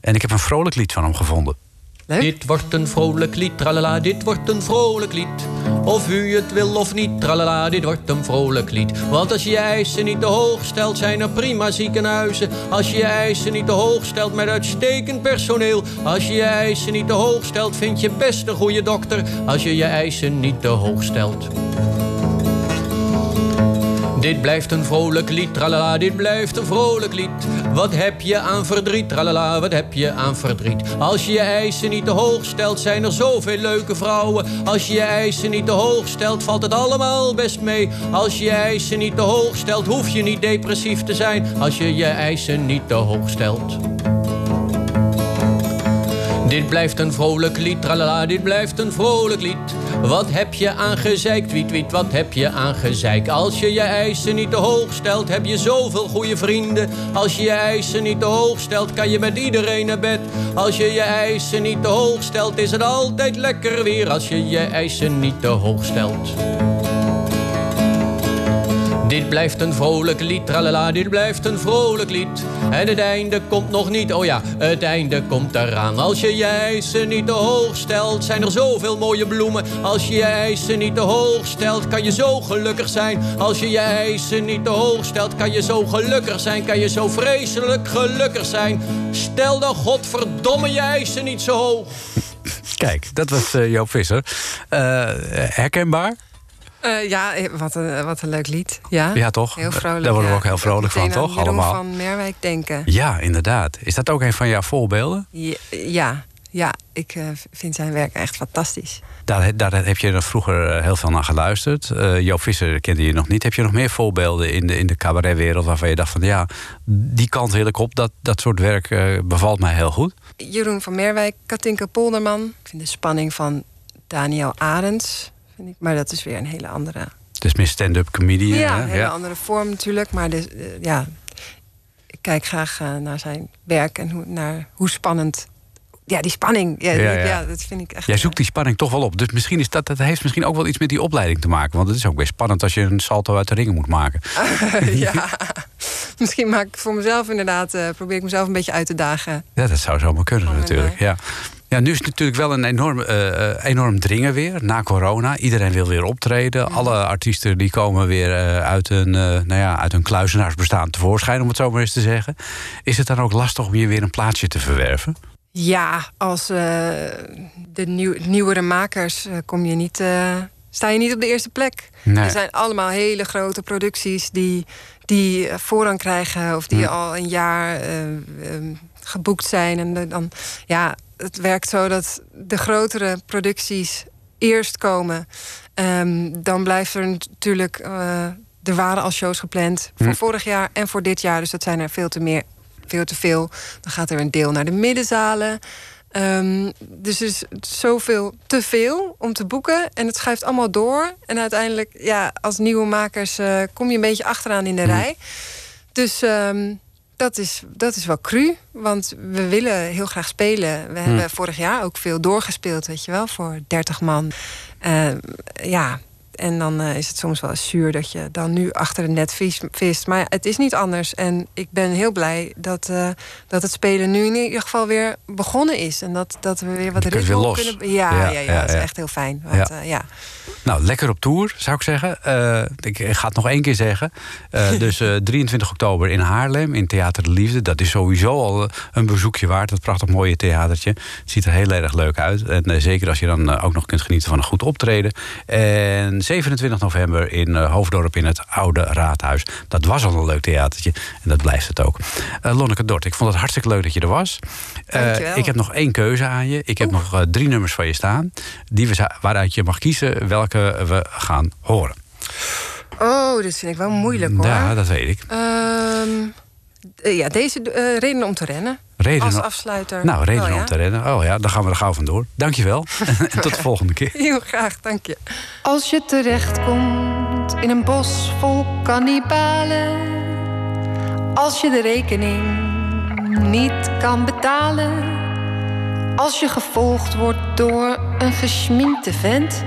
En ik heb een vrolijk lied van hem gevonden. Dit wordt een vrolijk lied, tralala, dit wordt een vrolijk lied. Of u het wil of niet, tralala, dit wordt een vrolijk lied. Want als je je eisen niet te hoog stelt, zijn er prima ziekenhuizen. Als je je eisen niet te hoog stelt met uitstekend personeel. Als je je eisen niet te hoog stelt, vind je best een goede dokter. Als je je eisen niet te hoog stelt. Dit blijft een vrolijk lied, tralala, dit blijft een vrolijk lied. Wat heb je aan verdriet, tralala, wat heb je aan verdriet? Als je je eisen niet te hoog stelt, zijn er zoveel leuke vrouwen. Als je je eisen niet te hoog stelt, valt het allemaal best mee. Als je je eisen niet te hoog stelt, hoef je niet depressief te zijn. Als je je eisen niet te hoog stelt. Dit blijft een vrolijk lied, tralala, dit blijft een vrolijk lied. Wat heb je aangezeikt, wiet, wiet, wat heb je aangezeikt? Als je je eisen niet te hoog stelt, heb je zoveel goede vrienden. Als je je eisen niet te hoog stelt, kan je met iedereen naar bed. Als je je eisen niet te hoog stelt, is het altijd lekker weer. Als je je eisen niet te hoog stelt. Dit blijft een vrolijk lied, tralala, dit blijft een vrolijk lied. En het einde komt nog niet, oh ja, het einde komt eraan. Als je je eisen niet te hoog stelt, zijn er zoveel mooie bloemen. Als je je eisen niet te hoog stelt, kan je zo gelukkig zijn. Als je je eisen niet te hoog stelt, kan je zo gelukkig zijn. Kan je zo vreselijk gelukkig zijn. Stel dan godverdomme je eisen niet zo hoog. Kijk, dat was eh, Joop Visser. Eh, herkenbaar? Eh, ja, eh, wat een, wat een leuk lied. Ja, Ja, toch? Heel vrolijk. Daar worden we ook heel vrolijk van, toch? Jeroen Allemaal. van Merwijk denken. Ja, inderdaad. Is dat ook een van jouw voorbeelden? Ja, ja, ja, ik eh, vind zijn werk echt fantastisch. Daar, daar heb je er vroeger eh, heel veel naar geluisterd. Eh Joop Visser kende je nog niet. Heb je nog meer voorbeelden in de, in de cabaretwereld... waarvan je dacht van ja, die kant wil ik op. Dat, dat soort werk eh, bevalt mij heel goed. Jeroen van Merwijk, Katinka Polderman. Ik vind de spanning van Daniel Arends. Vind ik, maar dat is weer een hele andere, Het is meer stand-up comedian. ja, hè? een hele andere vorm natuurlijk. Maar de, eh, ja, ik kijk graag eh, naar zijn werk en hoe, naar hoe spannend. Ja, die spanning. Ja, dat vind ik echt. Jij zoekt die spanning toch wel op. Dus misschien is dat, dat heeft misschien ook wel iets met die opleiding te maken. Want het is ook best spannend als je een salto uit de ringen moet maken. <laughs> ja. <laughs> Misschien maak ik voor mezelf inderdaad, eh, probeer ik mezelf een beetje uit te dagen. Ja, dat zou zomaar kunnen natuurlijk. Ja. Ja, nu is het natuurlijk wel een enorm, eh, enorm dringen weer na corona. Iedereen wil weer optreden. Alle artiesten die komen weer eh, uit, een, eh, nou ja, uit hun kluizenaarsbestaan tevoorschijn, om het zo maar eens te zeggen. Is het dan ook lastig om je weer een plaatsje te verwerven? Ja, als de nieuw, nieuwere makers kom je niet, sta je niet op de eerste plek. Nee. Er zijn allemaal hele grote producties die, die voorrang krijgen of die Hm. al een jaar geboekt zijn. En dan, ja, het werkt zo dat de grotere producties eerst komen. Ehm, dan blijft er natuurlijk. eh, er waren al shows gepland voor Hm. vorig jaar en voor dit jaar. Dus dat zijn er veel te meer, veel te veel. Dan gaat er een deel naar de middenzalen. Ehm, dus er is zoveel te veel om te boeken. En het schuift allemaal door. En uiteindelijk, ja, als nieuwe makers eh, kom je een beetje achteraan in de rij. Dus ehm, dat, is, dat is wel cru. Want we willen heel graag spelen. We hebben vorig jaar ook veel doorgespeeld, weet je wel, voor 30 man. Ehm, ja, en dan eh, is het soms wel zuur dat je dan nu achter een net vis- vist. Maar het is niet anders. En ik ben heel blij dat, eh, dat het spelen nu in ieder geval weer begonnen is. En dat, dat we weer wat Je ritme weer kunnen. Ja, Ja, ja, ja, ja, dat is echt heel fijn. Want, Ja. Nou, lekker op tour, zou ik zeggen. Eh, ik ga het nog één keer zeggen. Eh, <laughs> dus eh, 23 oktober in Haarlem, in Theater de Liefde. Dat is sowieso al eh, een bezoekje waard. Dat prachtig mooie theatertje. Het ziet er heel erg leuk uit. En eh, zeker als je dan eh, ook nog kunt genieten van een goed optreden. En 27 november in eh, Hoofddorp in het Oude Raadhuis. Dat was al een leuk theatertje. En dat blijft het ook. Eh, Lonneke Dort, ik vond het hartstikke leuk dat je er was. Eh, Dankjewel. ik heb nog één keuze aan je. Ik heb nog drie nummers van je staan. Die we, waaruit je mag kiezen welke we gaan horen. Oh, dit vind ik wel moeilijk hoor. Ja, dat weet ik. Ehm, eh, ja, deze eh reden om te rennen. Reden Als afsluiter. Nou, reden Oh, om te rennen. Oh ja, dan gaan we er gauw vandoor. Dankjewel. <laughs> en tot de volgende keer. <laughs> Heel graag, dank je. Als je terechtkomt in een bos vol kannibalen. Als je de rekening niet kan betalen. Als je gevolgd wordt door een gesminkte vent.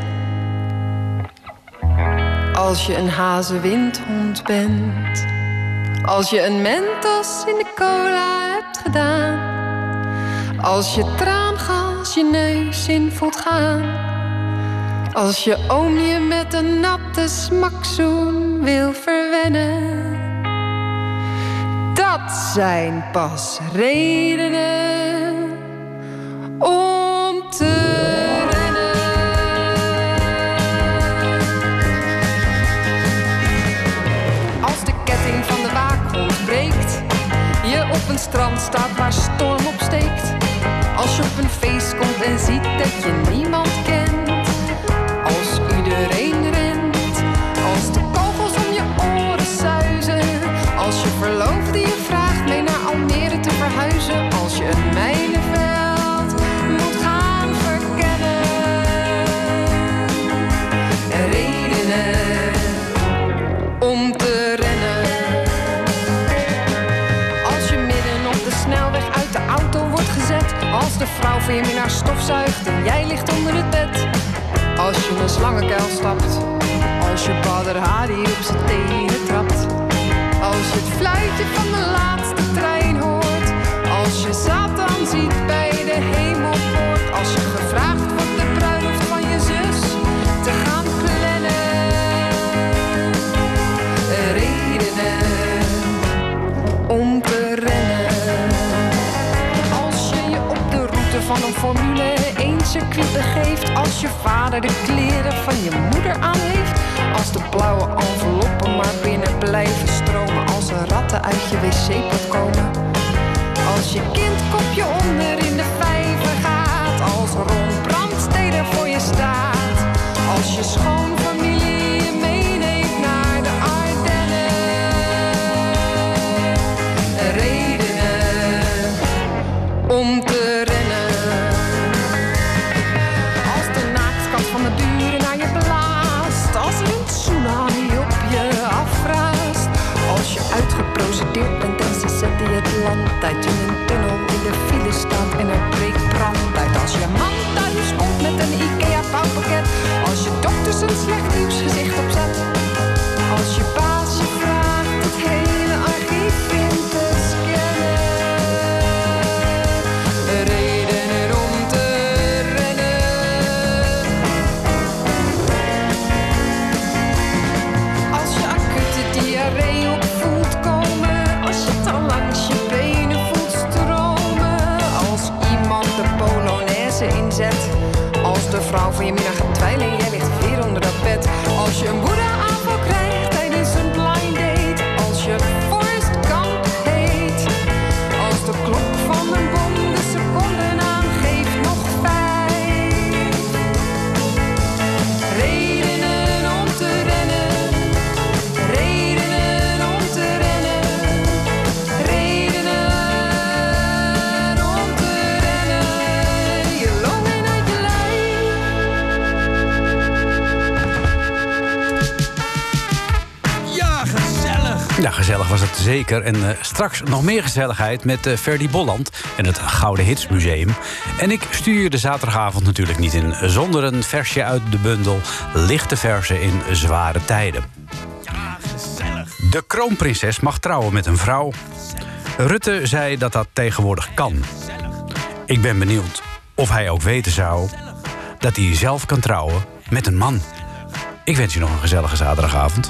Als je een hazenwindhond bent. Als je een mentos in de cola hebt gedaan. Als je traangas je neus in voelt gaan. Als je oom je met een natte smakzoen wil verwennen. Dat zijn pas redenen om te strand staat waar storm opsteekt. Als je op een feest komt en ziet dat je niemand vrouw voor je minnaar stofzuigt en jij ligt onder het bed. Als je een slangenkuil stapt. Als je badder Hari op zijn tenen trapt. Als je het fluitje van de laatste trein hoort. Als je Satan ziet bij de hemelpoort. Als je gevraagd Formule 1 circuit begeeft. Als je vader de kleren van je moeder aan heeft. Als de blauwe enveloppen maar binnen blijven stromen. Als er ratten uit je wc-pot komen. Als je kind kopje onder in de vijver gaat. Als Ron Brandsteder voor je staat. Als je schoonfamilie het land uit. In een tunnel in de file staat en er breekt brand uit. Als je man thuis komt met een Ikea bouwpakket. Als je dokters een slecht nieuwsgezicht opzet. Als je baas je vraagt het hele archief in inzet. Als de vrouw van je middag gaat twijlen en jij ligt weer onder dat bed. Als je een woedeaanval krijgt Ja, gezellig was het zeker. En eh, straks nog meer gezelligheid met eh Ferdy Bolland en het Gouden Hits Museum. En ik stuur je de zaterdagavond natuurlijk niet in zonder een versje uit de bundel Lichte Versen in Zware Tijden. De kroonprinses mag trouwen met een vrouw. Rutte zei dat dat tegenwoordig kan. Ik ben benieuwd of hij ook weten zou dat hij zelf kan trouwen met een man. Ik wens je nog een gezellige zaterdagavond.